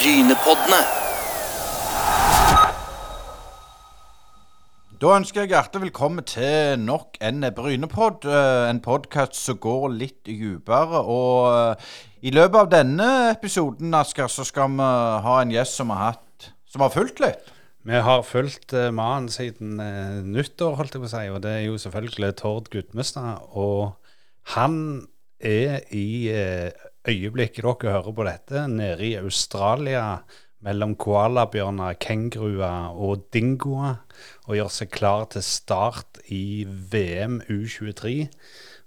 Brynepoddene. Da ønsker jeg hjertelig velkommen til nok en Brynepod. eh, En podkast som går litt dypere. Og eh, i løpet av denne episoden, Asker, så skal vi ha en gjest som har hatt Som har fulgt litt. Vi har fulgt uh, mannen siden nyttår, holdt jeg på å si, og det er jo selvfølgelig Tord Gudmestad. Og han er i uh, øyeblikket dere hører på dette, nede i Australia mellom koalabjørner, kenguruer og dingoer, og gjør seg klar til start i VM U23.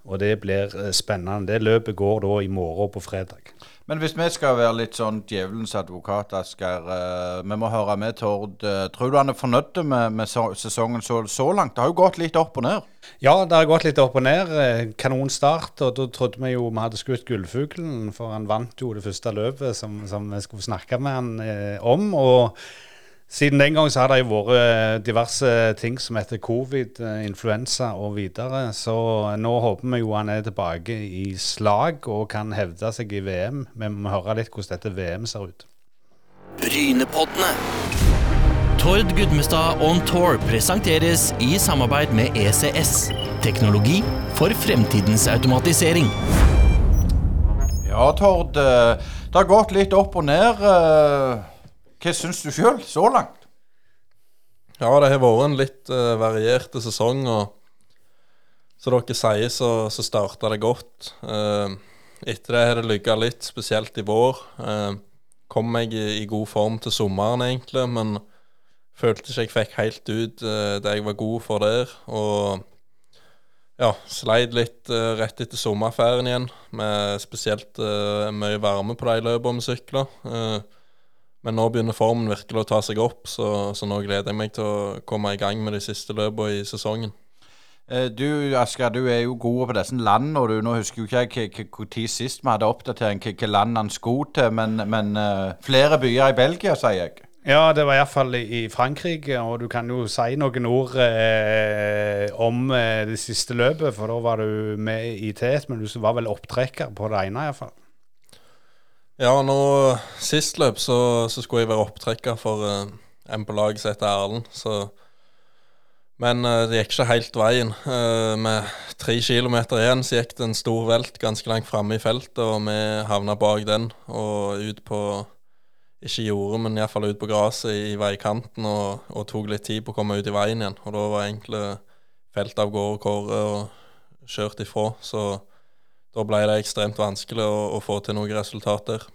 Og det blir eh, spennende. Det løpet går da i morgen på fredag. Men hvis vi skal være litt sånn djevelens advokat, Asker eh, Vi må høre med Tord. eh, tror du han er fornøyd med, med sesongen så, så langt? Det har jo gått litt opp og ned. Ja, det har gått litt opp og ned. Eh, Kanonstart. Og da trodde vi jo vi hadde skutt gullfuglen, for han vant jo det første løpet som, som vi skulle snakke med han eh, om. Og siden den gang så har det jo vært eh, diverse ting som heter covid, eh, influensa og videre. Så nå håper vi jo han er tilbake i slag og kan hevde seg i VM. Vi må høre litt hvordan dette VM ser ut. Brynepoddene. Tord Gudmestad On Tour presenteres i samarbeid med ECS. Teknologi for fremtidens automatisering. Ja, Tord. eh, det har gått litt opp og ned. Eh, Hva syns du sjøl så langt? Ja, det har vært en litt uh, varierte sesong, og som dere sier, så, så starta det godt. Uh, etter det har det lykka litt, spesielt i vår. Uh, kom meg i, i god form til sommeren, egentlig, men følte ikke jeg fikk helt ut uh, det jeg var god for der. Og ja, sleit litt uh, rett etter sommerferien igjen, med spesielt eh, mye varme på de løpene vi sykla. Eh, men nå begynner formen virkelig å ta seg opp, så, så nå gleder jeg meg til å komme i gang med de siste løpene i sesongen. Eh, Du Asker, du er jo god på disse landene, og du, nå husker jo ikke tid sist vi hadde oppdatering hvilke land han skulle til, men, men eh, flere byer i Belgia, sier jeg. Ja, det var iallfall i i Frankrike, og du kan jo si noen ord eh, om eh, det siste løpet, for da var du med i tet, men du var vel opptrekker på det ene iallfall. Ja, nå sist løp så, så skulle jeg være opptrekker for uh, en på laget som heter Erlend, så Men uh, det gikk ikke helt veien. Uh, med tre kilometer igjen så gikk det en stor velt ganske langt framme i feltet, og vi havna bak den og ut på ikke jordet, men iallfall ut på gresset i veikanten og, og tok litt tid på å komme ut i veien igjen. Og da var egentlig feltet av gårde kåret og kjørt ifra. Så da ble det ekstremt vanskelig å, å få til noen resultater.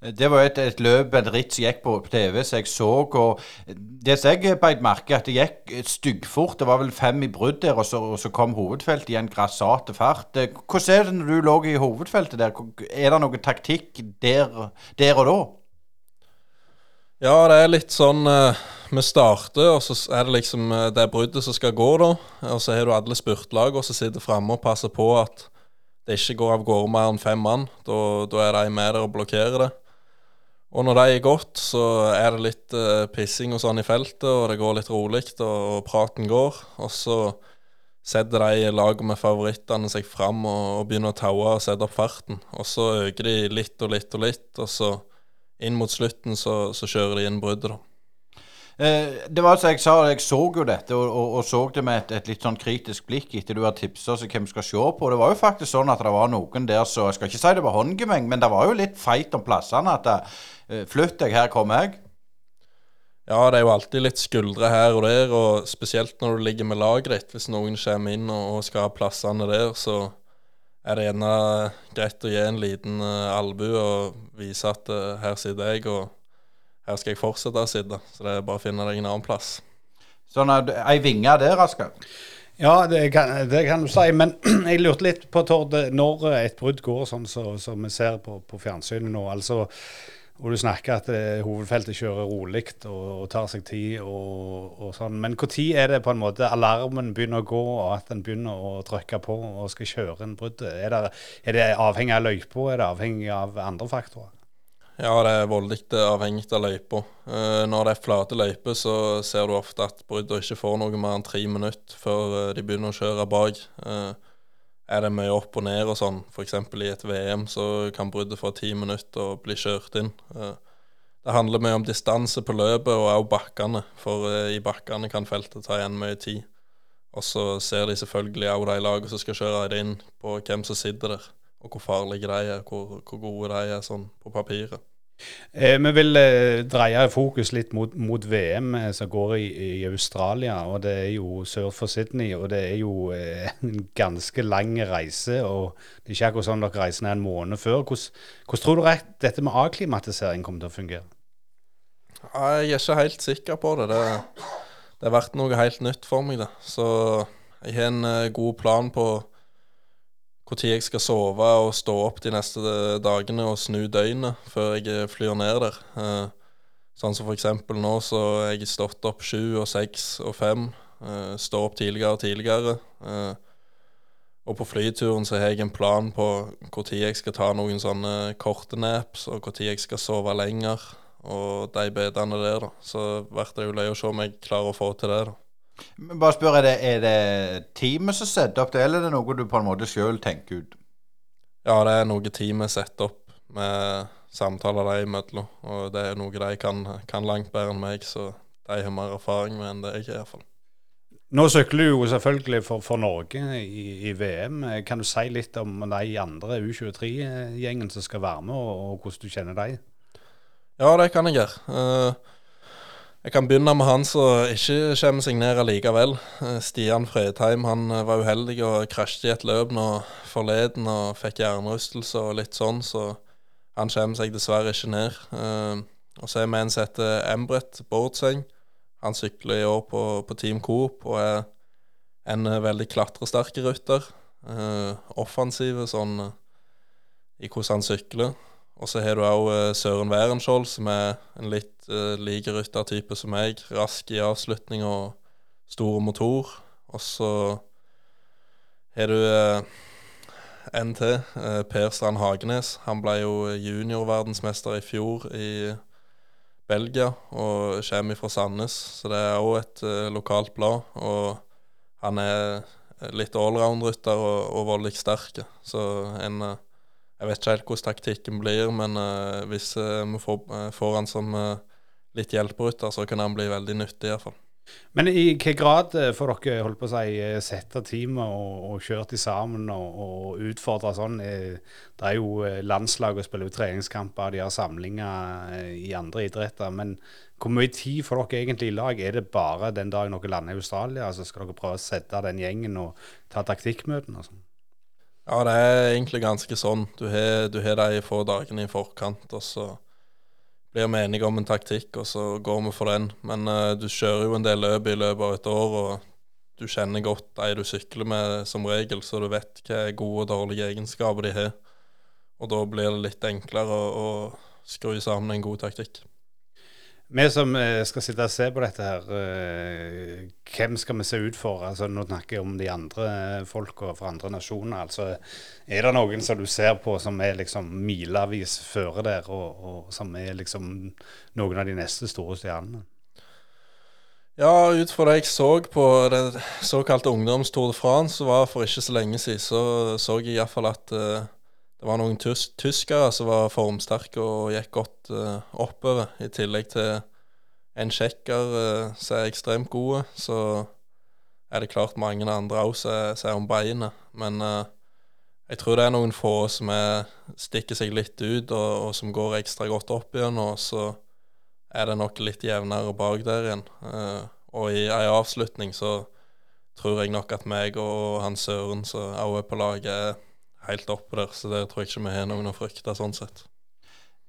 Det var et, et løp, en ritt som gikk på TV, som jeg så. og Det som jeg beit merke at det gikk styggfort. Det var vel fem i brudd der, og så, og så kom hovedfeltet i en grassate fart. Hvordan er det når du lå i hovedfeltet der? Er det noen taktikk der, der og da? Ja, det er litt sånn eh, Vi starter, og så er det liksom eh, det bruddet som skal gå, da. Og så har du alle spurtlagene som sitter framme og passer på at det ikke går av gårde mer enn fem mann. Da, da er de med der og blokkerer det. Og når de er gått, så er det litt eh, pissing og sånn i feltet, og det går litt rolig, og, praten går. Og så setter de laget med favorittene seg fram og, og begynner å taue og sette opp farten. Og så øker de litt og litt og litt, og så inn mot slutten så, så kjører de inn bruddet, da. Eh, det var altså, jeg sa, jeg så jo dette, og, og, og så det med et, et litt sånn kritisk blikk etter du har tipsa oss hvem vi skal se på. Det var jo faktisk sånn at det var noen der så Jeg skal ikke si det var håndgemeng, men det var jo litt feit om plassene. At eh, flytt deg, her kommer jeg. Ja, det er jo alltid litt skuldre her og der, og spesielt når du ligger med laget ditt. Hvis noen kommer inn og, skal ha plassene der, så er det gjerne greit å gi en liten uh, albue og vise at her sitter jeg, og her skal jeg fortsette å sitte. Så det er bare å finne deg en annen plass. Sånn at ei vinge der, Asker. Ja, det kan, det kan du si, men jeg lurte litt på, Tord, når et brudd går sånn som så, vi ser på, på fjernsynet nå. altså og du snakker at eh, hovedfeltet kjører rolig og, og tar seg tid og, og sånn. Men når er det på en måte alarmen begynner å gå, og at en begynner å trykke på og skal kjøre en brudd? Er, det- er det avhengig av løypa, er det avhengig av andre faktorer? Ja, det er voldelig avhengig av løypa. Eh, når det er flate løyper, så ser du ofte at bruddene ikke får noe mer enn tre minutter før eh, de begynner å kjøre bak. Eh, er det mye opp og ned og sånn, f.eks. i et VM, så kan bruddet få ti minutter og bli kjørt inn. Det handler mye om distanse på løpet og også bakkene. For i bakkene kan feltet ta igjen mye tid. Og så ser de selvfølgelig også de lagene som skal kjøre det inn, på hvem som sitter der. Og hvor farlige de er, hvor, hvor gode de er sånn på papiret. Eh, vi vil eh, dreie fokus litt mot, mot VM eh, som går i, i, Australia. og Det er jo sør for Sydney, og det er jo en ganske lang reise. og Det er ikke akkurat sånn dere reiser ned en måned før. Hvordan, hvordan tror du dette med avklimatisering kommer til å fungere? Jeg er ikke helt sikker på det. Det, det har vært noe helt nytt for meg. det. Så jeg har en god plan på når jeg skal sove og stå opp de neste dagene og snu døgnet før jeg flyr ned der. Eh, sånn som for eksempel nå, så har jeg stått opp sju og seks og fem. Eh, stå opp tidligere og tidligere. Eh, og på flyturen så har jeg en plan på når jeg skal ta noen sånne korte naps, og når jeg skal sove lenger, og de bedene der, da. Så blir det jo løye å se om jeg klarer å få til det, da. Bare spør, er det, er det teamet som setter opp det, eller er det noe du på en måte sjøl tenker ut? Ja, det er noe teamet setter opp med samtaler de imellom. Og det er noe de kan, kan, langt bedre enn meg, så de har mer erfaring med enn det jeg har iallfall. Nå sykler du jo selvfølgelig for, for Norge i, i, VM. Kan du si litt om de andre U23-gjengen som skal være med, og, og, hvordan du kjenner dem? Ja, det kan jeg gjøre. Uh, jeg kan begynne med han som ikke kommer seg ned likevel. Eh, Stian Fredheim han eh, var uheldig og krasjet i et løp nå forleden og fikk hjernerystelse og litt sånn, så han kommer seg dessverre ikke ned. Uh, og så er vi en som heter Embret Bårdseng. Han sykler i år på, på Team Coop og er en veldig klatresterk rytter. Offensiv sånn i hvordan han sykler. Og så har du òg Søren Werenskjold, som er en litt uh, lik ryttertype som meg. Rask i avslutning og stor motor. Og så har du uh, en til, uh, Per Strand Hagenes. Han ble jo juniorverdensmester i fjor i Belgia og kommer fra Sandnes, så det er òg et uh, lokalt blad. Og han er litt allround-rytter og, og voldelig sterk. Så en Jeg vet ikke helt hvordan taktikken blir, men hvis vi får, får han som litt hjelperytter, så kan han bli veldig nyttig iallfall. Men i hvilken grad får dere holdt på å si, sette teamet og, og kjørt dem sammen og, og utfordre sånn? Det er jo landslag og spiller jo treningskamper, de har samlinger i andre idretter. Men hvor mye tid får dere egentlig i lag? Er det bare den dagen dere lander i Australia? Altså skal dere prøve å sette den gjengen og ta taktikkmøtene og sånn? Ja, det er egentlig ganske sånn. Du har, du har de få dagene i forkant, og så blir vi enige om en taktikk, og så går vi for den. Men uh, du kjører jo en del løp i løpet av et år, og du kjenner godt de du sykler med som regel, så du vet hva gode og dårlige egenskaper de har. Og da blir det litt enklere å, å skru sammen en god taktikk. Vi som eh, skal sitte og se på dette her, eh, hvem skal vi se ut for? Altså, nå snakker jeg om de andre folka fra andre nasjoner. Altså, er det noen som du ser på som er liksom milevis føre der, og, og, som er liksom noen av de neste store stjernene? Ja, ut fra det jeg så på det såkalte ungdoms-Tour de France, var for ikke så lenge siden, så så jeg iallfall at uh, det var noen tys tyskere som var formsterke og gikk godt uh, oppover. I tillegg til en tsjekker uh, som er ekstremt gode, så er det klart mange andre òg som er om beinet. Men uh, jeg tror det er noen få som er, stikker seg litt ut, og, og, som går ekstra godt opp igjen. Og så er det nok litt jevnere bak der igjen. og i ei avslutning så tror jeg nok at meg og han Søren som òg er på laget, er helt oppe der, så der tror jeg ikke vi har noen å frykte sånn sett.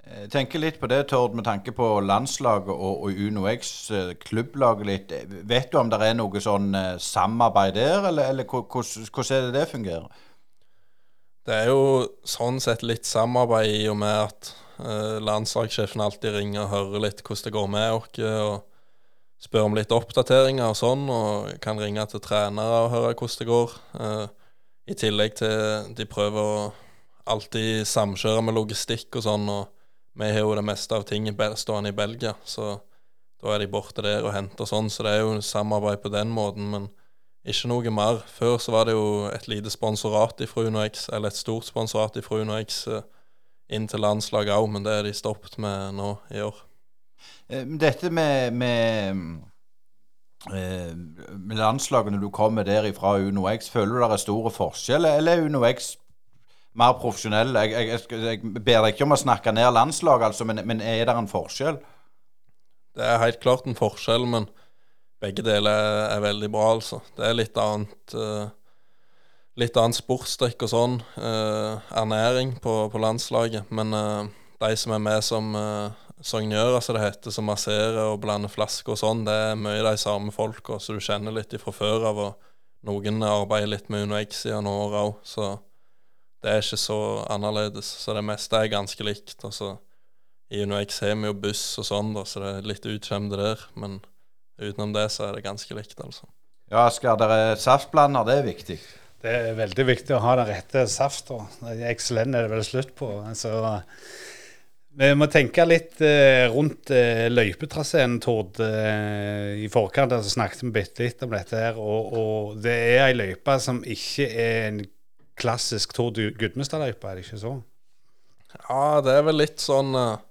Jeg eh, tenker litt på det, Tord, med tanke på landslaget og, og UnoX, eh, klubblaget litt. Vet du om det er noe sånn eh, samarbeid der, eller, eller hvordan er det det fungerer? Det er jo sånn sett litt samarbeid i og med at eh, landslagssjefen alltid ringer og hører litt hvordan det går med oss, og spør om litt oppdateringer og sånn, og kan ringe til trenere og høre hvordan det går. Eh, i tillegg til de prøver å alltid samkjøre med logistikk og sånn. Og vi har jo det meste av ting stående i Belgia, så da er de borte der og henter sånn. Så det er jo samarbeid på den måten, men ikke noe mer. Før så var det jo et lite sponsorat i UnoX, eller et stort sponsorat i UnoX eh, inn til landslaget òg, men det er de stoppet med nå i år. Eh, Dette med, med, eh, med landslaget når du kommer der fra Uno X, føler du det er store forskjeller, eller er Uno X mer profesjonell? Jeg, jeg, jeg, jeg ber deg ikke om å snakke ned landslaget, altså, men, men er det en forskjell? Det er helt klart en forskjell, men begge deler er, er veldig bra, altså. Det er litt annet uh, Litt annet sportsdrikk og sånn. Uh, ernæring på, på landslaget. Men uh, de som er med som uh, sognører, som det heter, som masserer og blander flasker og sånn, det er mye de samme folka, så du kjenner litt ifra før av. Og noen arbeider litt med i noen år òg, så det er ikke så annerledes. Så det meste er ganske likt. Altså, i UnoX har vi jo buss og sånn, da, så det er litt utskjemte der. Men utenom det så er det ganske likt, altså. Ja, skal dere saftblander, det er viktig. Det er veldig viktig å ha den rette safta. XLN er det vel slutt på. Altså, vi må tenke litt eh, rundt eh, løypetraseen, Tord. Eh, I forkant altså, snakket vi bitte litt om dette her. Og, og det er ei løype som ikke er en klassisk Tord Gudmestad-løype, er det ikke så? Ja, det er vel litt sånn eh,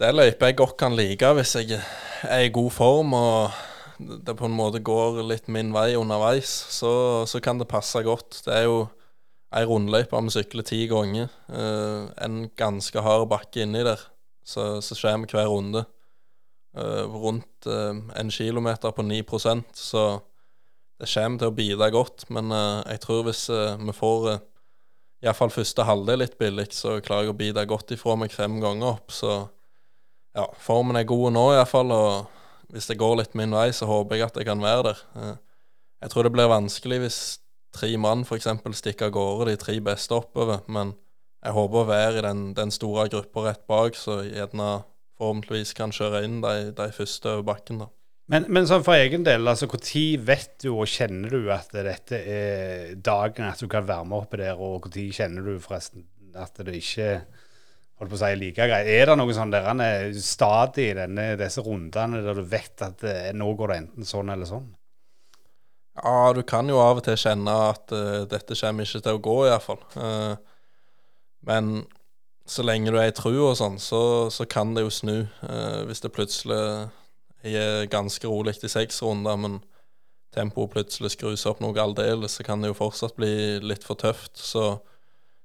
Det er løype jeg godt kan like hvis jeg er i god form og det på en måte går litt min vei underveis, så, så kan det passe godt. Det er jo ei rundløype vi sykler ti ganger. Uh, en ganske hard bakke inni der. Så, så skjer vi hver runde. Uh, rundt uh, en kilometer på 9% så det kommer til å bite godt. Men eh, jeg tror hvis eh, vi får uh, iallfall første halvdel litt billig, så klarer jeg å bite godt ifra meg fem ganger opp. Så ja, formen er god nå iallfall, og hvis det går litt min vei, så håper jeg at jeg kan være der. Eh, Jeg tror det blir vanskelig hvis tre mann f.eks. stikker av gårde de tre beste oppover, men jeg håper å være i den, den store gruppa rett bak, så gjerne forhåpentligvis kan kjøre inn de, de første over bakken, da. Men, men sånn for egen del, altså når vet du og kjenner du at dette er dagen at du kan være med oppi der, og når kjenner du forresten at det ikke holdt på å si like greit? Er det noen sånn der han er stadig i denne, disse rundene der du vet at eh, nå går det enten sånn eller sånn? Ja, du kan jo av og til kjenne at uh, dette kommer ikke til å gå, iallfall. Uh, men så lenge du er i trua og sånn, så, så kan det jo snu. Uh, hvis det plutselig er ganske rolig i seks runder, men tempoet plutselig skrus opp noe aldeles, så kan det jo fortsatt bli litt for tøft. Så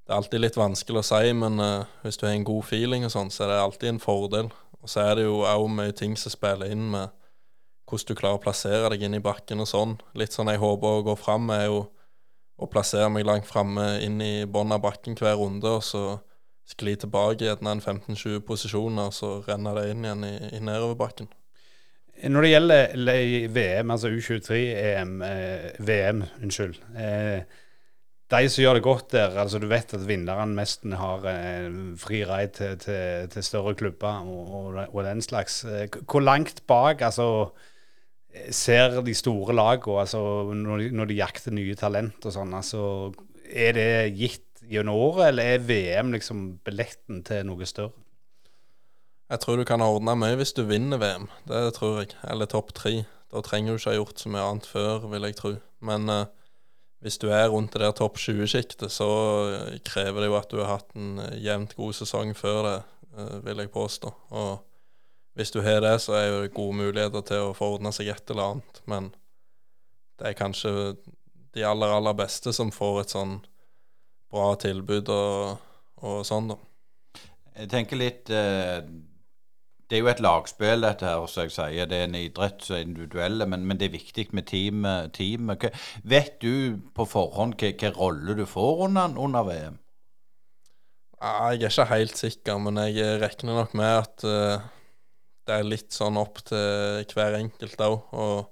det er alltid litt vanskelig å si, men uh, hvis du har en god feeling og sånn, så er det alltid en fordel. Og så er det jo òg mye ting som spiller inn med hvordan du klarer å plassere deg inn i bakken og sånn. Litt sånn jeg håper å gå fram, er jo å plassere meg langt framme inn i bunnen av bakken hver runde, og så skli tilbake gjerne en 15-20 posisjoner, og så renner det inn igjen i, i nedoverbakken. Når det gjelder VM, altså U23-EM, eh, VM, unnskyld. Eh, de som gjør det godt der, altså du vet at vinneren nesten har eh, fri rei til, til, til større klubber og, og, den slags. Hvor langt bak altså, ser de store lagene altså, når, de, når de jakter nye talent og sånn? Altså, er det gitt gjennom året, eller er VM liksom billetten til noe større? Jeg tror du kan ordne mye hvis du vinner VM, det tror jeg. Eller topp tre. Da trenger du ikke ha gjort så mye annet før, vil jeg tro. Men eh, hvis du er rundt det der topp 20-sjiktet, så eh, krever det jo at du har hatt en eh, jevnt god sesong før det, eh, vil jeg påstå. Og hvis du har det, så er det gode muligheter til å få ordna seg et eller annet. Men det er kanskje de aller, aller beste som får et sånn bra tilbud og, og sånn, da. Jeg tenker litt eh, Det er jo et lagspill, dette her, som jeg sier. Det er en idrett som er individuelle, men, men det er viktig med teamet. teamet. Vet du på forhånd hvilken rolle du får under, under VM? Jeg er ikke helt sikker, men jeg regner nok med at uh, det er litt sånn opp til hver enkelt òg. Og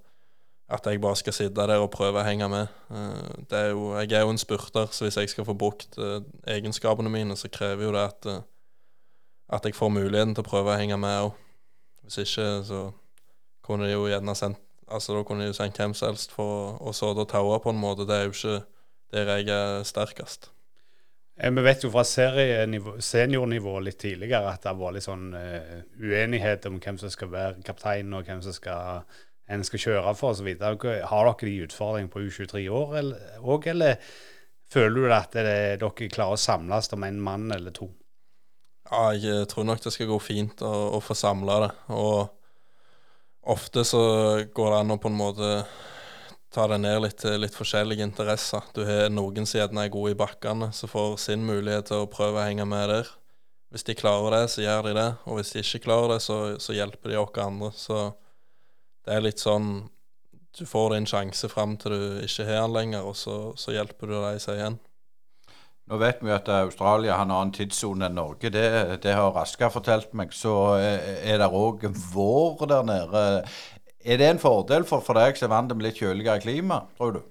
at jeg bare skal sitte der og prøve å henge med. Uh, er jo, jeg er jo en spurter, så hvis jeg skal få brukt uh, egenskapene mine, så krever jo det at, at jeg får muligheten til å prøve å henge med òg. Hvis ikke, så kunne de jo gjerne sendt Altså, da kunne de jo sendt hvem som helst for å, såde og taue på en måte. Det er jo ikke der jeg er sterkest. Eh, Vi vet jo fra seniornivå litt tidligere at det har vært litt sånn uh, uenighet om hvem som skal være kaptein, og hvem som skal, en skal kjøre for osv. Har dere de utfordringene på U23 år òg, eller føler du at det, dere klarer å samles om en mann eller to? Ja, jeg tror nok det skal gå fint å, å få samla det. Og ofte så går det an å på en måte ta det ned litt til litt forskjellige interesser. Du har noen som gjerne er gode i bakkene, som får sin mulighet til å prøve å henge med der. Hvis de klarer det, så gjør de det. Og hvis de ikke klarer det, så, så hjelper de oss andre. Så det er litt sånn Du får din sjanse fram til du ikke har den lenger, og så, så hjelper du deg seg igjen. Nå vet vi at Australia har en annen tidssone enn Norge. Det, det har Raska fortalt meg. Så er det òg vår der nede. Er det en fordel for, for deg som er vant til litt kjøligere klima, tror du?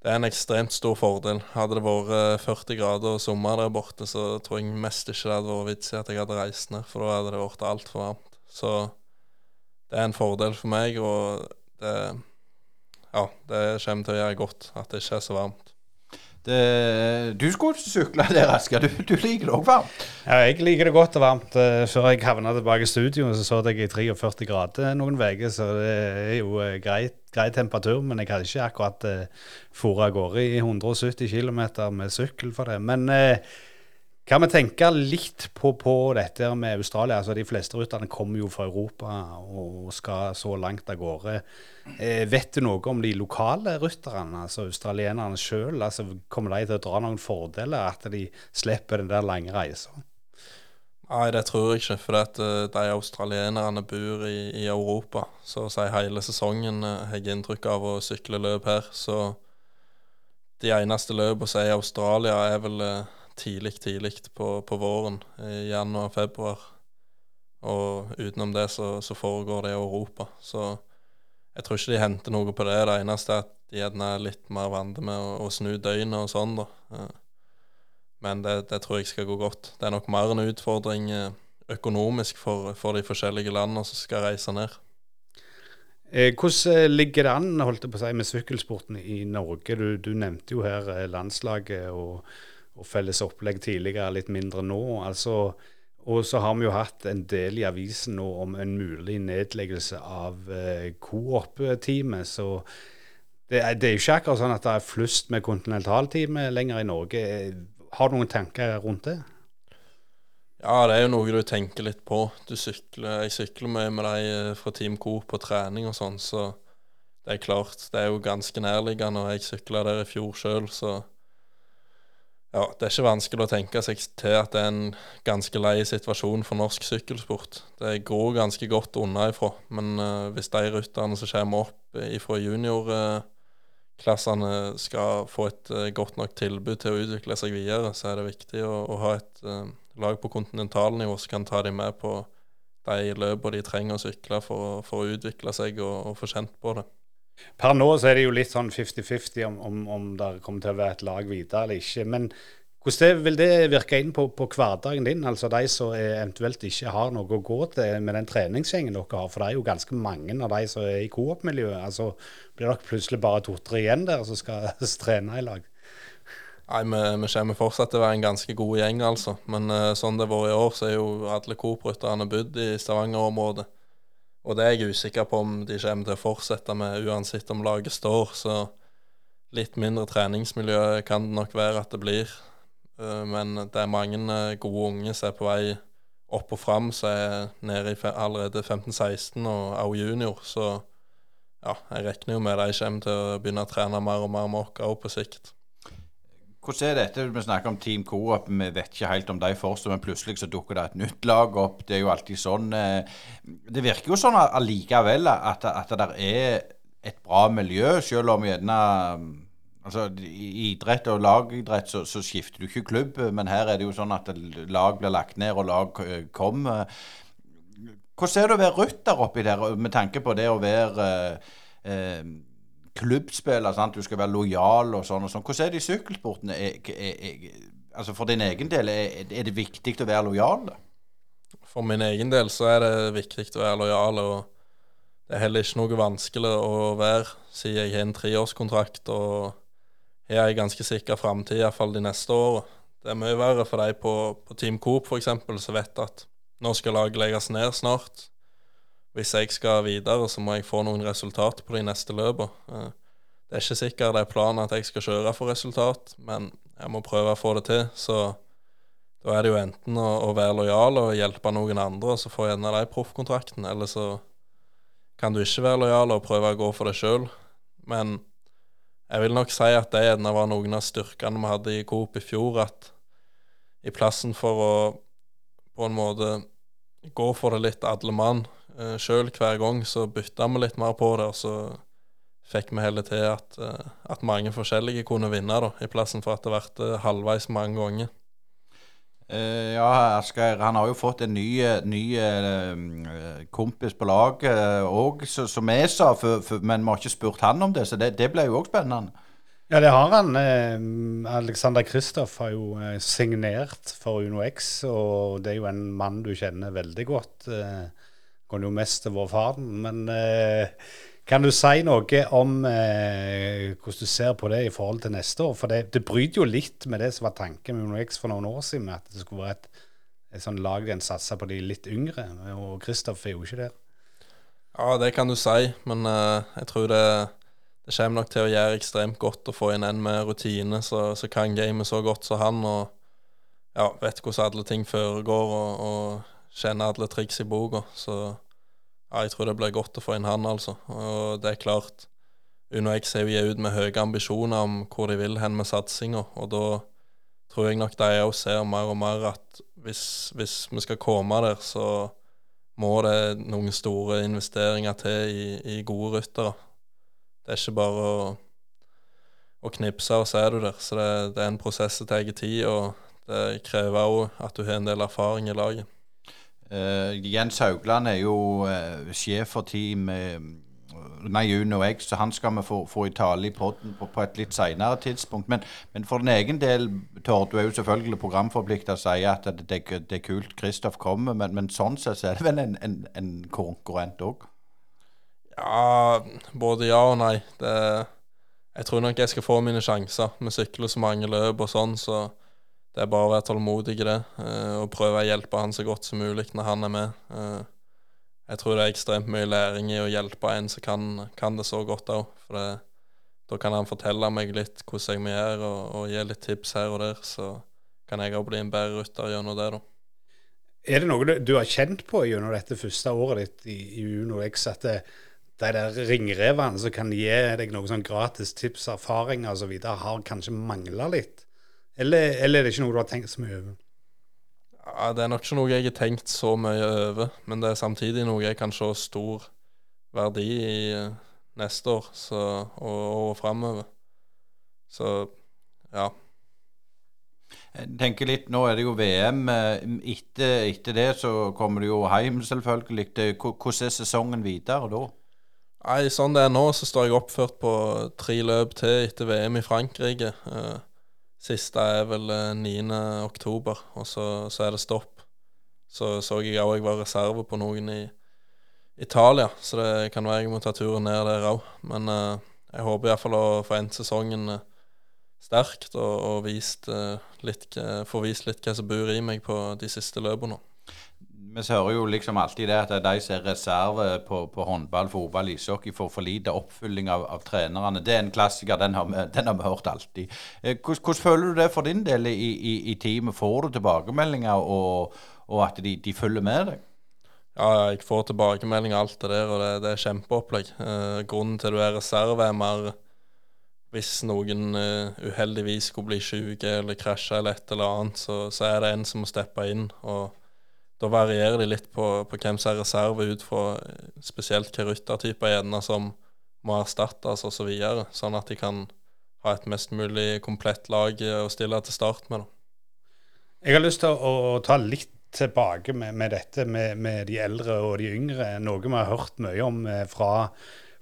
Det er en ekstremt stor fordel. Hadde det vært 40 grader og sommer der borte, så tror jeg mest ikke det hadde vært vits i at jeg hadde reist ned, for da hadde det blitt altfor varmt. Så det er en fordel for meg, og det, ja, det kommer til å gjøre godt at det ikke er så varmt. Det, du skulle sykle der, Asker. Du, du liker det òg varmt? Ja, jeg liker det godt og varmt. Før jeg havna tilbake i studio, så så jeg i 43 grader noen uker, så det er jo greit grei, temperatur. Men jeg hadde ikke akkurat uh, eh, av gårde i 170 km med sykkel for det. Men uh, kan vi tenke litt på, på, dette med Australia? Altså, de fleste rutterne kommer jo fra Europa og skal så langt av gårde. Eh, vet du noe om de lokale rutterne, altså australienerne sjøl? Altså, kommer de til å dra noen fordeler, at de slipper den der lange reisa? Nei, det tror jeg ikke. For at, uh, de australienerne bor i, i, Europa så å si hele sesongen, uh, har jeg inntrykk av å sykle løp her. Så de eneste løpene som er i Australia, er vel uh, tidlig, tidlig på, på våren, i januar-februar. Og utenom det så, så, foregår det i Europa. Så jeg tror ikke de henter noe på det. Det eneste er at de gjerne er litt mer vant med å, å, snu døgnet og sånn, da. Men det, det, tror jeg skal gå godt. Det er nok mer en utfordring eh, økonomisk for, for de forskjellige landene som skal reise ned. Eh, hvordan ligger det an holdt jeg på å si, med sykkelsporten i Norge? Du, du nevnte jo her eh, landslaget og og felles opplegg tidligere, litt mindre nå. altså og så har vi jo hatt en del i avisen nå om en mulig nedleggelse av eh, Coop-teamet. Så det er, det er, jo ikke akkurat sånn at det er flust med kontinentalteamet lenger i Norge. Har du noen tanker rundt det? Ja, det er jo noe du tenker litt på. Sykler, jeg sykler mye med de eh, fra Team Coop på trening og sånn, så det er klart. Det er jo ganske nærliggende. Og jeg sykla der i fjor sjøl, så ja, det er ikke vanskelig å tenke seg til at det er en ganske lei situasjon for norsk sykkelsport. Det går ganske godt unna ifra, men uh, hvis de rytterne som kommer opp ifra juniorklassene uh, skal få et uh, godt nok tilbud til å utvikle seg videre, så er det viktig å, å ha et eh, lag på kontinentalnivå som kan ta dem med på de løpene de trenger å sykle for, for å utvikle seg og, og få kjent på det. Per nå så er det jo litt sånn 50-50 om, om, om, det kommer til å være et lag videre eller ikke. Men hvordan vil det virke inn på, på, hverdagen din, altså de som eventuelt ikke har noe å gå til med den treningsgjengen dere har? For det er jo ganske mange av de som er i coop-miljøet. Altså, blir dere plutselig bare to-tre igjen der som skal trene i lag? Nei, vi, vi, kommer fortsatt til å være en ganske god gjeng, altså. Men uh, sånn det har vært i år, så er jo alle Coop-rytterne bodd i Stavanger-området. Og det er jeg usikker på om de kommer til å fortsette med, uansett om laget står. Så litt mindre treningsmiljø kan det nok være at det blir. Eh, men det er mange eh, gode unge som er på vei opp og fram, som er nede i allerede 15-16 og også junior. Så ja, jeg regner jo med de kommer til å begynne å trene mer og mer med oss òg på sikt. Hvordan er dette? Vi snakker om Team Coop. Vi vet ikke helt om de fortsetter, men plutselig så dukker det et nytt lag opp. Det er jo alltid sånn. Eh, det virker jo sånn allikevel at, at det er et bra miljø, selv om gjerne Altså, I idrett og lagidrett så, så, skifter du ikke klubb, men her er det jo sånn at lag blir lagt ned og lag eh, kommer. Hvordan er det å være rytter oppi der, med tanke på det å være eh, klubbspiller. Sant? Du skal være lojal og sånn. og sånn. Hvordan er det i sykkelsporten? altså For din egen del, er, er, det viktig å være lojal? For min egen del så er det viktig å være lojal. og Det er heller ikke noe vanskelig å være, siden jeg har en treårskontrakt og har en ganske sikker framtid, iallfall de neste åra. Det er mye verre for de på, på Team Coop f.eks., som vet at nå skal laget legges ned snart hvis jeg skal videre, så må jeg få noen resultat på de neste løpene. Eh, det er ikke sikkert det er planen at jeg skal kjøre for resultat, men jeg må prøve å få det til. Så da er det jo enten å, å være lojal og hjelpe noen andre, og så få gjerne de proffkontrakten, eller så kan du ikke være lojal og prøve å gå for deg sjøl. Men jeg vil nok si at det gjerne var noen av styrkene vi hadde i Coop i fjor, at i plassen for å på en måte gå for det litt alle mann eh, sjøl hver gang, så bytta vi litt mer på det, og så fikk vi heller til at, uh, at mange forskjellige kunne vinne, da, i plassen for at det ble eh, halvveis mange ganger. Eh, ja, Asgeir, han har jo fått en ny, ny kompis på laget òg, som jeg sa, for, for, men vi har ikke spurt han om det, så det, det ble jo òg spennende. Ja, det har han. Alexander Kristoff har jo signert for Uno X, og det er jo en mann du kjenner veldig godt. Eh, går jo mest til vår faren, men eh, kan du si noe om eh, hvordan du ser på det i forhold til neste år? For det, det, bryter jo litt med det som var tanken med UnoX for noen år siden, at det skulle være et, et sånn lag en satsa på de litt yngre. Og Kristoff er jo ikke der. Ja, det kan du si, men uh, jeg tror det, det, kommer nok til å gjøre ekstremt godt å få inn en med rutine så kan gamet så godt som han, og ja, vet hvordan alle ting foregår, og, og kjenner alle triks i boka. Så ja, jeg tror det blir godt å få inn han, altså. Og det er klart, Uno X er jo ut med høye ambisjoner om hvor de vil hen med satsinga, og da tror jeg nok de òg ser mer og mer at hvis, hvis, vi skal komme der, så må det noen store investeringer til i, i gode ryttere. Det er ikke bare å, og knipse, og så er du der. Så det, det er en prosess som tar tid, og det krever òg at du har en del erfaring i laget. Uh, Jens Haugland er jo uh, sjef for team uh, Nei, Juno X, så han skal vi få, få i tale i poden på, på, et litt senere tidspunkt. Men, men, for din egen del, Tord, du er jo selvfølgelig programforplikta å si at det, det, det, er kult Kristoff kommer, men, men, sånn sett er det vel en, en, en konkurrent òg? Ja, både ja og nei. Det, jeg tror nok jeg skal få mine sjanser. Vi sykler så mange løp og sånn, så det er bare å være tålmodig i det eh, og prøve å hjelpe han så godt som mulig når han er med. Eh, jeg tror det er ekstremt mye læring i å hjelpe en som kan, kan det så godt òg. For det, da kan han fortelle meg litt hvordan jeg må gjøre, og, og gi litt tips her og der. Så kan jeg òg bli en bedre rytter gjennom det, da. Er det noe du har kjent på gjennom dette første året ditt i, i Uno X, at det, de der ringrevene som kan gi deg noen sånn gratis tips, erfaringer osv., har kanskje mangla litt? Eller, eller, er det ikke noe du har tenkt så mye over? Ja, Det er nok ikke noe jeg har tenkt så mye over, men det er samtidig noe jeg kan se stor verdi i eh, neste år så, og året framover. Så ja. Jeg tenker litt, Nå er det jo VM. Eh, etter, etter det så kommer du jo hjem, selvfølgelig. Hvordan er sesongen videre da? Nei, Sånn det er nå, så står jeg oppført på tre løp til etter VM i Frankrike. Uh, Siste er vel 9. Eh, oktober, og så, så, er det stopp. Så så jeg òg jeg var reserve på noen i Italia, så det kan være jeg må ta turen ned der òg. Men uh, jeg håper iallfall å få endt sesongen uh, sterkt og, og vist, uh, litt, få vist litt hva som bor i meg på de siste løpene vi hører jo liksom alltid det at de som er reserve på, på, håndball, fotball, ishockey, får for lite oppfylling av, av, trenerne. Det er en klassiker, den har den har vi hørt alltid. Eh, hvordan, hvordan, føler du det for din del i, i, i teamet? Får du tilbakemeldinger, og, og at de, de, følger med deg? Ja, jeg får tilbakemeldinger alt det der, og det, det er kjempeopplegg. Eh, grunnen til at du er reserve, er mer hvis noen uh, uheldigvis skulle bli syke eller krasje eller et eller annet, så, så, er det en som må steppe inn. og da varierer de litt på, på hvem som er reserve ut fra eh, spesielt hvilke ryttertyper gjerne som må erstattes osv., så videre, sånn at de kan ha et mest mulig komplett lag å stille til start med. Da. Jeg har lyst til å, å ta litt tilbake med, med dette med, med, de eldre og de yngre. Noe vi har hørt mye om eh, fra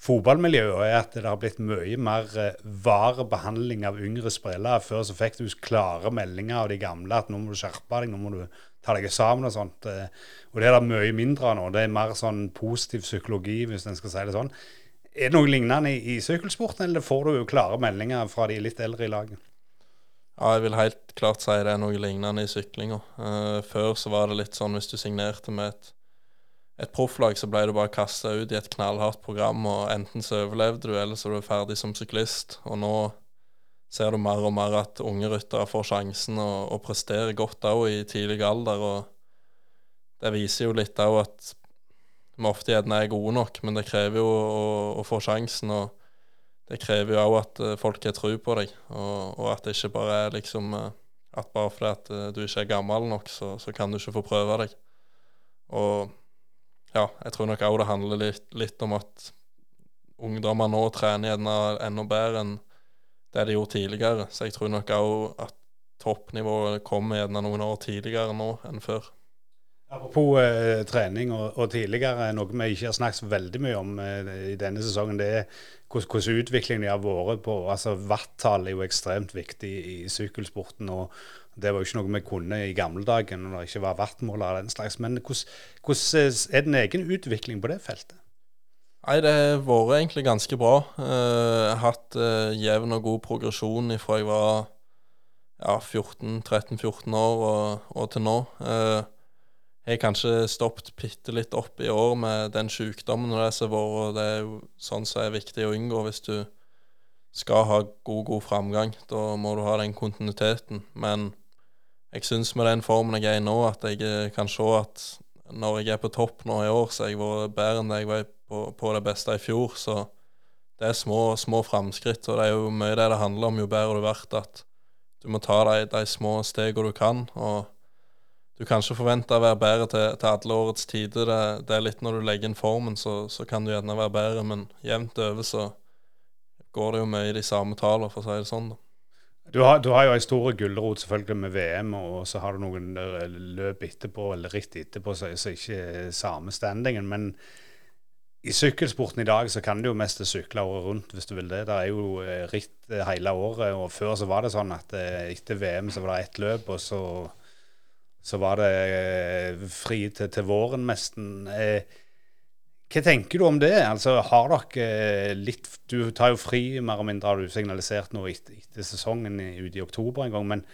fotballmiljøet, er at det har blitt mye mer eh, var behandling av yngre spillere. Før så fikk du klare meldinger av de gamle at nå må du skjerpe deg, nå må du ta deg sammen og sånt. Eh, og det er det mye mindre av nå. Det er mer sånn positiv psykologi, hvis en skal si det sånn. Er det noe lignende i, i sykkelsporten, eller får du jo klare meldinger fra de litt eldre i laget? Ja, jeg vil helt klart si det er noe lignende i syklinga. Uh, før så var det litt sånn hvis du signerte med et, et profflag, så ble du bare kasta ut i et knallhardt program, og enten så overlevde du, eller så var du ferdig som syklist. Og nå ser du mer og mer at unge ryttere får sjansen og, og presterer godt òg i tidlig alder. og Det viser jo litt òg at vi ofte gjerne er gode nok, men det krever jo å, å få sjansen. og Det krever jo òg at eh, folk har tro på deg, og, og, at det ikke bare er liksom eh, at bare fordi at eh, du ikke er gammel nok, så, så kan du ikke få prøve deg. Og ja, jeg tror nok òg det handler litt, litt om at ungdommer nå trener gjerne enda bedre enn det de gjorde tidligere. Så jeg tror nok òg at toppnivået kommer gjerne noen år tidligere nå enn før. Apropos eh, trening og, og, tidligere, noe vi ikke har snakket veldig mye om eh, i denne sesongen, det er hvordan utviklingen de har vært på altså Watt-tall er jo ekstremt viktig i sykkelsporten. og Det var jo ikke noe vi kunne i gamle dager når det ikke var wattmåler og den slags. Men hvordan, hvordan er det en egen utvikling på det feltet? Nei, det har vært egentlig ganske bra. Eh, jeg har hatt uh, jevn og god progresjon fra jeg var ja, 13-14 år og, og, til nå. Uh, jeg har kanskje stoppet bitte litt opp i år med den sykdommen og det som har vært, det er jo sånn som er viktig å unngå hvis du skal ha god, god framgang. Da må du ha den kontinuiteten. Men jeg syns med den formen jeg er i nå, at jeg kan se at når jeg er på topp nå i år, så har jeg vært bedre enn det jeg var på, på, det beste i fjor. Så det er små, små framskritt, og det er jo mye det det handler om, jo bedre du blir. At du må ta de, de små stegene du kan. og du kan ikke forvente å være bedre til, til alle årets tider. Det, det, er litt når du legger inn formen, så, så, kan du gjerne være bedre, men jevnt over så går det jo mye i de samme tallene, for å si det sånn. da. Du har, du har, jo en stor gulrot selvfølgelig med VM, og så har du noen løp etterpå, eller ritt etterpå, så ikke er samme standingen. Men i sykkelsporten i dag så kan du jo mest sykle året rundt hvis du vil det. Det er jo eh, ritt eh, hele året, og før så var det sånn at eh, etter VM så var det ett løp, og så, så var det fri til, til våren nesten. Hva tenker du om det? Altså, har dere litt Du tar jo fri, mer og mindre har du signalisert nå etter, etter sesongen ute i oktober en gang. men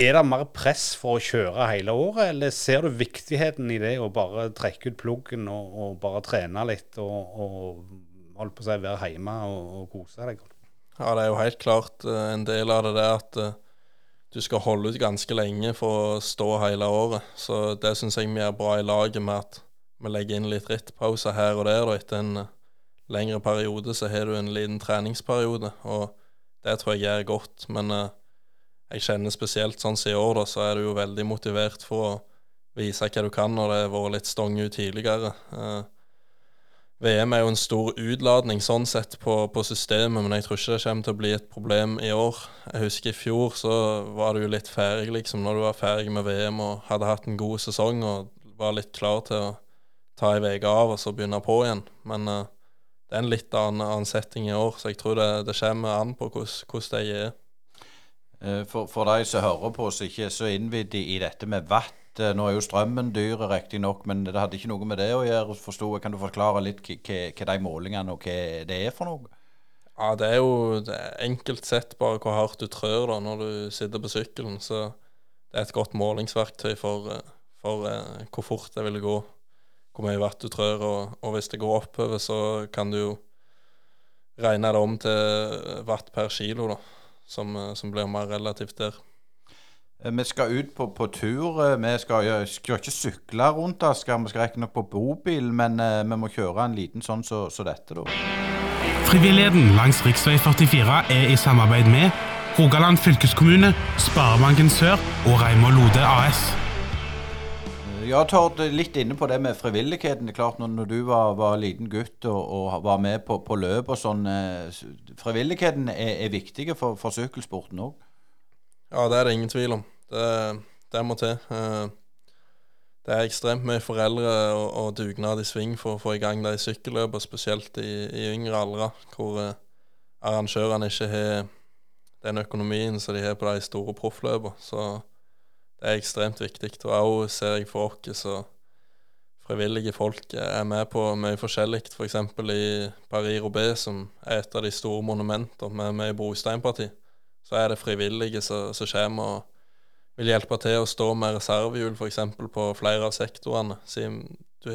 er det mer press for å kjøre hele året, eller ser du viktigheten i det å bare trekke ut pluggen og, og bare trene litt og, og holde på å si være hjemme og, og, kose deg? Ja, det er jo helt klart uh, en del av det der at uh, du skal holde ut ganske lenge for å stå hele året. Så det syns jeg vi er bra i laget med at vi legger inn litt rittpauser her og der. Og etter en uh, lengre periode så har du en liten treningsperiode, og det tror jeg gjør godt. Men jeg kjenner spesielt sånn som i år, da, så er du jo veldig motivert for å vise hva du kan når det har vært litt stong ut tidligere. Eh, VM er jo en stor utladning sånn sett på, på, systemet, men jeg tror ikke det kommer til å bli et problem i år. Jeg husker i fjor så var du jo litt ferdig, liksom, når du var ferdig med VM og hadde hatt en god sesong og var litt klar til å ta ei uke av og så begynne på igjen. Men eh, det er en litt annen, annen, setting i år, så jeg tror det, det kommer an på hvordan det er. Eh, for, for de som hører på som ikke er så innvidd i, dette med watt eh, Nå er jo strømmen dyr, riktignok, men det hadde ikke noe med det å gjøre. Forstod. Kan du forklare litt hva de målingene og hva det er for noe? Ja, Det er jo det er enkelt sett bare hvor hardt du trør da når du sitter på sykkelen. Så det er et godt målingsverktøy for, eh, for eh, hvor fort det vil gå. Hvor mye vatt du trør. Og, og hvis det går oppover, så kan du jo regne det om til watt per kilo. da som, eh, som blir mer relativt der. Eh, vi skal ut på, på tur. Eh, vi skal, skal, ikke sykle rundt. Da. Skal, vi skal riktignok på bobil, men uh, vi må kjøre en liten sånn som så, så dette, da. Frivilligheten langs rv. 44 er i samarbeid med Rogaland fylkeskommune, Sparebanken Sør og Reimar Lode AS. Ja, Tord, litt inne på det med frivilligheten. Det er klart, Når, du var, var, liten gutt og, og var med på, på, løp og sånn eh, Frivilligheten er, er viktig for, for sykkelsporten òg? Ja, det er det ingen tvil om. Det, det må til. Eh, det er ekstremt mye foreldre og, og dugnad i sving for å få i gang de sykkelløpene, spesielt i, i yngre aldre, hvor eh, arrangørene ikke har den økonomien som de har på de store proffløpene. Det er ekstremt viktig. Og òg ser jeg for oss så frivillige folk er med på mye forskjellig. F.eks. For i Paris-Roubais, som er et av de store monumentene med, med i Brosteinpartiet, så er det frivillige som kommer og vil hjelpe til å stå med reservehjul f.eks. på flere av sektorene. Siden du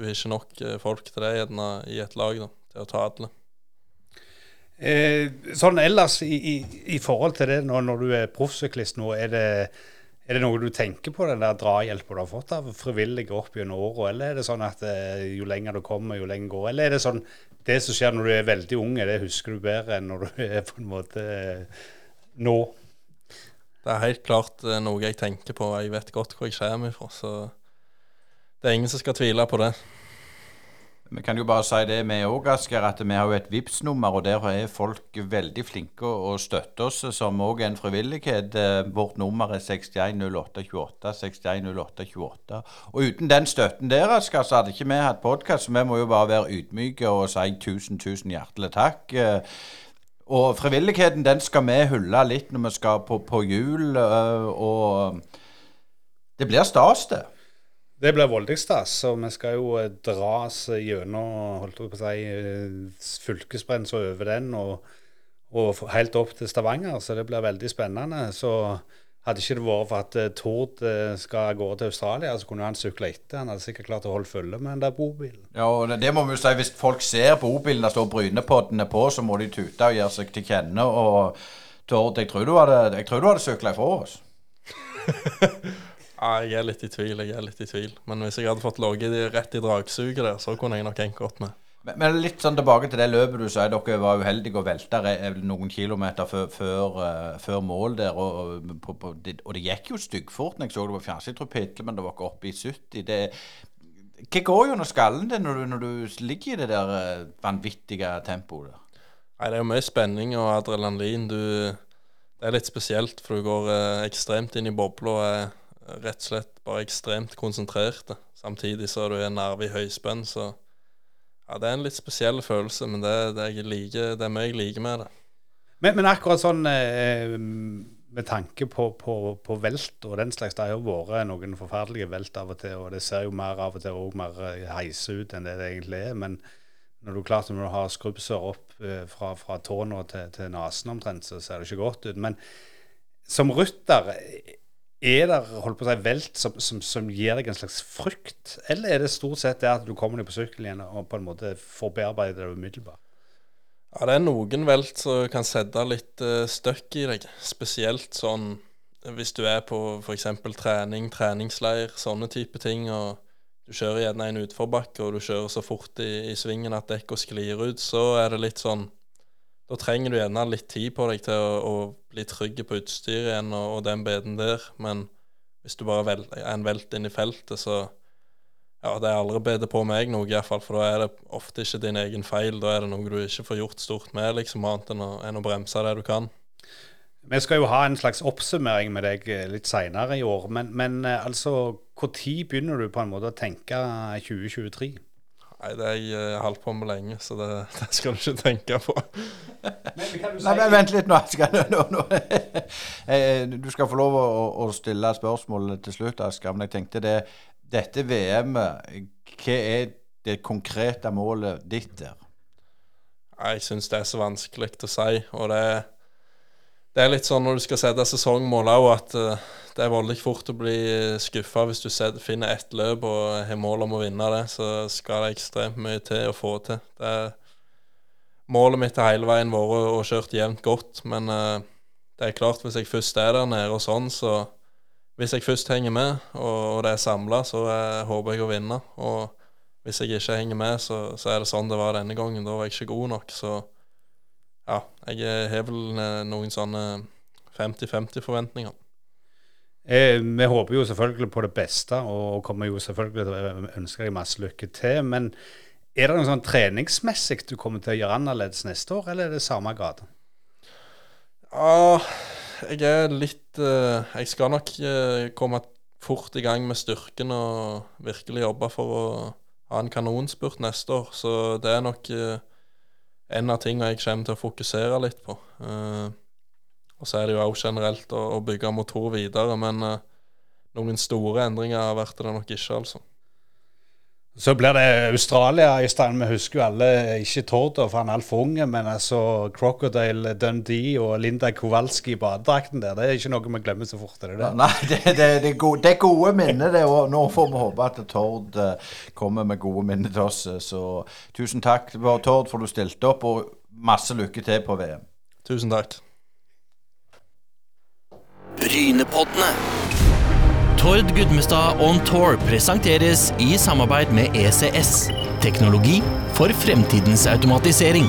du har ikke nok eh, folk til det i et lag da, til å ta alle. Eh, sånn ellers i, i, i forhold til det når, når du er proffsyklist nå, er det, er det noe du tenker på, den der drahjelpa du har fått av frivillige opp gjennom åra, eller er det sånn at eh, jo lenger du kommer, jo lenger går? Eller er det sånn det som skjer når du er veldig ung, det husker du bedre enn når du er på en måte eh, nå? Det er helt klart eh, noe jeg tenker på. Jeg vet godt hvor jeg kommer fra, så det er ingen som skal tvile på det. Vi kan jo bare si det vi òg, Asker, at vi har jo et vips nummer og der er folk veldig flinke å støtte oss, som òg en frivillighet. Eh, Vårt nummer er 610828. 610828. Og uten den støtten der, Asker, så hadde ikke vi hatt podkast, så vi må jo bare være ydmyke og si tusen, tusen hjertelig takk. Eh, Og frivilligheten, den skal vi hylle litt når vi skal på, på jul, eh, og det blir stas, det. Det blir voldelig stas, og vi skal jo eh, dras gjennom holdt jeg på å si, eh, over den, og, og helt opp til Stavanger, så det blir veldig spennende. Så hadde ikke det vært for at eh, Tord skal skal gå til Australia, så kunne han sykle etter. Han hadde sikkert klart å holde følge med den der bobilen. Ja, og det, det må vi jo si. Hvis folk ser bobilen der står Brynepoddene på, så må de tute og gjøre seg til kjenne. Og Tord, jeg tror du hadde, jeg tror du hadde sykla ifra oss. Ja, jeg er litt i tvil, jeg er litt i tvil. Men hvis jeg hadde fått ligget rett i dragsuget der, så kunne jeg nok hengt opp med. Men, men litt sånn tilbake til det løpet du sier. Dere var uheldige og velta eh, noen kilometer før, før, eh, før mål der. Og, på, på, det, og det gikk jo styggfort når jeg så det på fjernsyn. Jeg tror Pitle, men det var ikke oppe i 70. Det, hva går gjennom skallen din når du, når du ligger i det der eh, vanvittige tempoet der? Nei, det er jo mye spenning og adrenalin. Du, det er litt spesielt, for du går eh, ekstremt inn i bobla og er rett og slett bare ekstremt konsentrert. Samtidig så er du en nerve i høyspenn, så ja, det er en litt spesiell følelse, men det, det, jeg liker, det er mye jeg liker med det. Men, men akkurat sånn eh, med tanke på, på, på velt og den slags, det har jo vært noen forferdelige velt av og til, og det ser jo mer av og til òg mer eh, heise ut enn det det egentlig er. Men når du klart når du har skrubbsår opp eh, fra, fra tåna til, til nesen omtrent, så ser det ikke godt ut. Men som rytter, er det holdt på å si, velt som, som, som gir deg en slags frykt? Eller er det stort sett det at du kommer deg på sykkel igjen og på en måte får bearbeidet det umiddelbart? Ja, det er noen velt som kan sette litt uh, støkk i deg. Spesielt sånn hvis du er på f.eks. trening, treningsleir, sånne type ting, og du kjører gjerne en utforbakke, og du kjører så fort i, i svingen at dekka sklir ut, så er det litt sånn Da trenger du gjerne litt tid på deg til å, å bli trygg på utstyret igjen og, og den beden der, men hvis du bare vel, er en velt inn i feltet, så ja, det er aldri bedre på meg noe, iallfall, for da er det ofte ikke din egen feil. Da er det noe du ikke får gjort stort med, liksom, annet enn å, enn å bremse det du kan. Vi skal jo ha en slags oppsummering med deg eh, litt seinere i år, men, men eh, altså Når begynner du på en måte å tenke 2023? Nei, det har jeg eh, holdt på med lenge, så det, det skal du ikke tenke på. Nei, men Vent litt nå. Asker. Nå, nå. Eh, Du skal få lov å, å stille spørsmålet til slutt, Asker. Men jeg tenkte det Dette VM-et, hva er det konkrete målet ditt der? Jeg syns det er så vanskelig å si. Og det, det er litt sånn når du skal sette sesongmål òg, at eh, det er veldig fort å bli skuffa hvis du finner ett løp og har mål om å vinne det. Så skal det ekstremt mye til å få til. Det er, målet mitt har hele veien vært å kjørt jevnt godt, men uh, det er klart hvis jeg først er der nede og sånn, så hvis jeg først henger med, og, og det er samla, så eh, håper jeg å vinne. Og hvis jeg ikke henger med, så, så er det sånn det var denne gangen. Da var jeg ikke god nok. Så ja, jeg eh, har vel eh, noen sånne 50-50 forventninger. Eh, vi håper jo selvfølgelig på det beste, og kommer jo selvfølgelig til å ønske deg masse lykke til. Men er det noe sånn treningsmessig du kommer til å gjøre annerledes neste år, eller er det samme grad? Ja, jeg er litt eh, Jeg skal nok eh, komme fort i gang med styrken og virkelig jobbe for å ha en kanonspurt neste år. Så det er nok eh, en av tingene jeg kommer til å fokusere litt på. Uh, og så er det jo òg generelt å, å bygge motor videre, men uh, noen store endringer har vært det nok ikke, altså. Så blir det Australia, Øystein. Vi husker jo alle, ikke Tord, for han er altfor unge, men altså Crocodile Dundee og Linda Kowalski i badedrakten der, det er ikke noe vi glemmer så fort. er det det? Nei, det, det, det, gode, det er gode minner, det. Og nå får vi håpe at Tord eh, kommer med gode minner til oss. eh, Så tusen takk, Tord, for du stilte opp. Og masse lykke til på VM. Tusen takk. Brynepoddene. Tord Gudmestad on tour presenteres i samarbeid med ECS. Teknologi for fremtidens automatisering.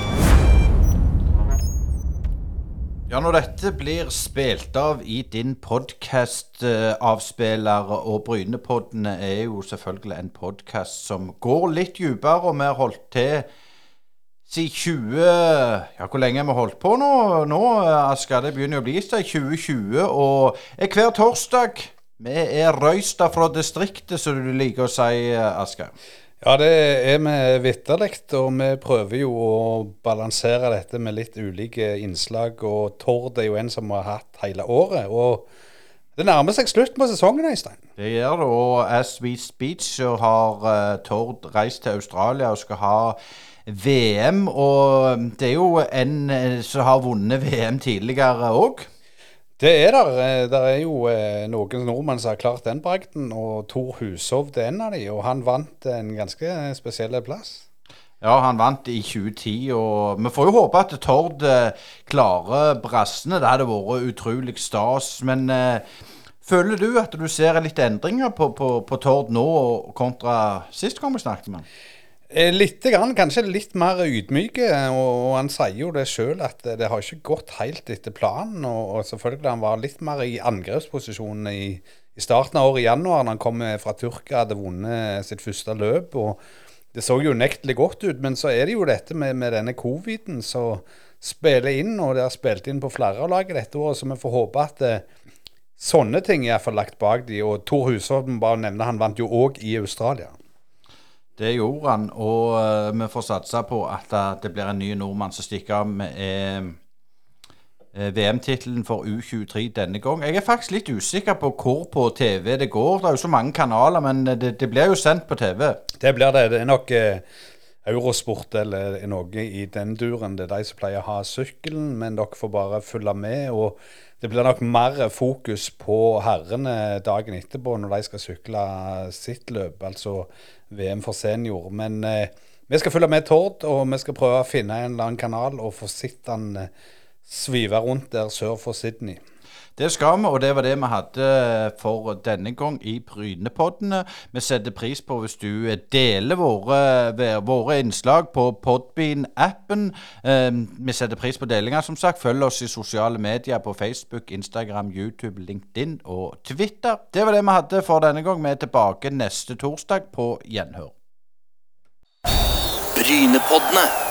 Ja, når dette blir spilt av i din podkastavspiller, og Brynepodden er jo selvfølgelig en podkast som går litt dypere, og vi har holdt til siden 20 Ja, hvor lenge har vi holdt på nå, nå Asker? Det begynner å bli siden 2020, og er hver torsdag. Vi er røysta fra distriktet, som du liker å si, Asker. Ja, det er vi vitterlig, og vi prøver jo å balansere dette med litt ulike innslag. Og Tord er jo en som vi har hatt hele året. Og det nærmer seg slutten på sesongen, Øystein. Det gjør det, og as we speak så har uh, Tord reist til Australia og skal ha VM. Og det er jo en uh, som har vunnet VM tidligere òg. Det er der. Det er jo eh, noen nordmenn som har klart den bragden, og Tor Hushovd er en av de, og han vant en ganske spesiell plass. Ja, han vant i 2010, og vi får jo håpe at Tord eh, klarer brassene. Det hadde vært utrolig stas. Men eh, føler du at du ser litt endringer på, på, på Tord nå kontra sist gang vi snakket med han? Eh, Litt, kanskje litt mer ydmyke, og, og han sier jo det sjøl at det har ikke gått helt etter planen. Og, selvfølgelig han var litt mer i angrepsposisjon i, i starten av året, i januar, når han kom fra Tyrkia hadde vunnet sitt første løp. og Det så jo unektelig godt ut, men så er det jo dette med, med denne coviden som spiller inn, og det har spilt inn på flere av lagene dette året, så vi får håpe at eh, sånne ting er iallfall lagt bak de, Og Tor Hushovd, bare nevne, han vant jo òg i Australia. Det gjorde han, og uh, vi får satse på at eh, det blir en ny nordmann som stikker av med eh, eh, VM-tittelen for U23 denne gang. Jeg er faktisk litt usikker på hvor på TV det går. Det er jo så mange kanaler, men det, det blir jo sendt på TV. Det blir det. Det er nok eh, Eurosport eller noe i den duren. Det er de som pleier å ha sykkelen, men dere får bare følge med. og det blir nok mer fokus på herrene dagen etterpå når de skal sykle sitt løp, altså VM for senior. Men eh, vi skal følge med Tord, og vi skal prøve å finne en eller annen kanal og få sett han eh, svive rundt der sør for Sydney. Det skal vi, og det var det vi hadde for denne gang i Brynepoddene. Vi setter pris på hvis du deler våre, våre innslag på Podbean-appen. Eh, vi setter pris på delinger, som sagt. Følg oss i sosiale medier på Facebook, Instagram, YouTube, LinkedIn og Twitter. Det var det vi hadde for denne gang. Vi er tilbake neste torsdag på gjenhør. Brynepoddene.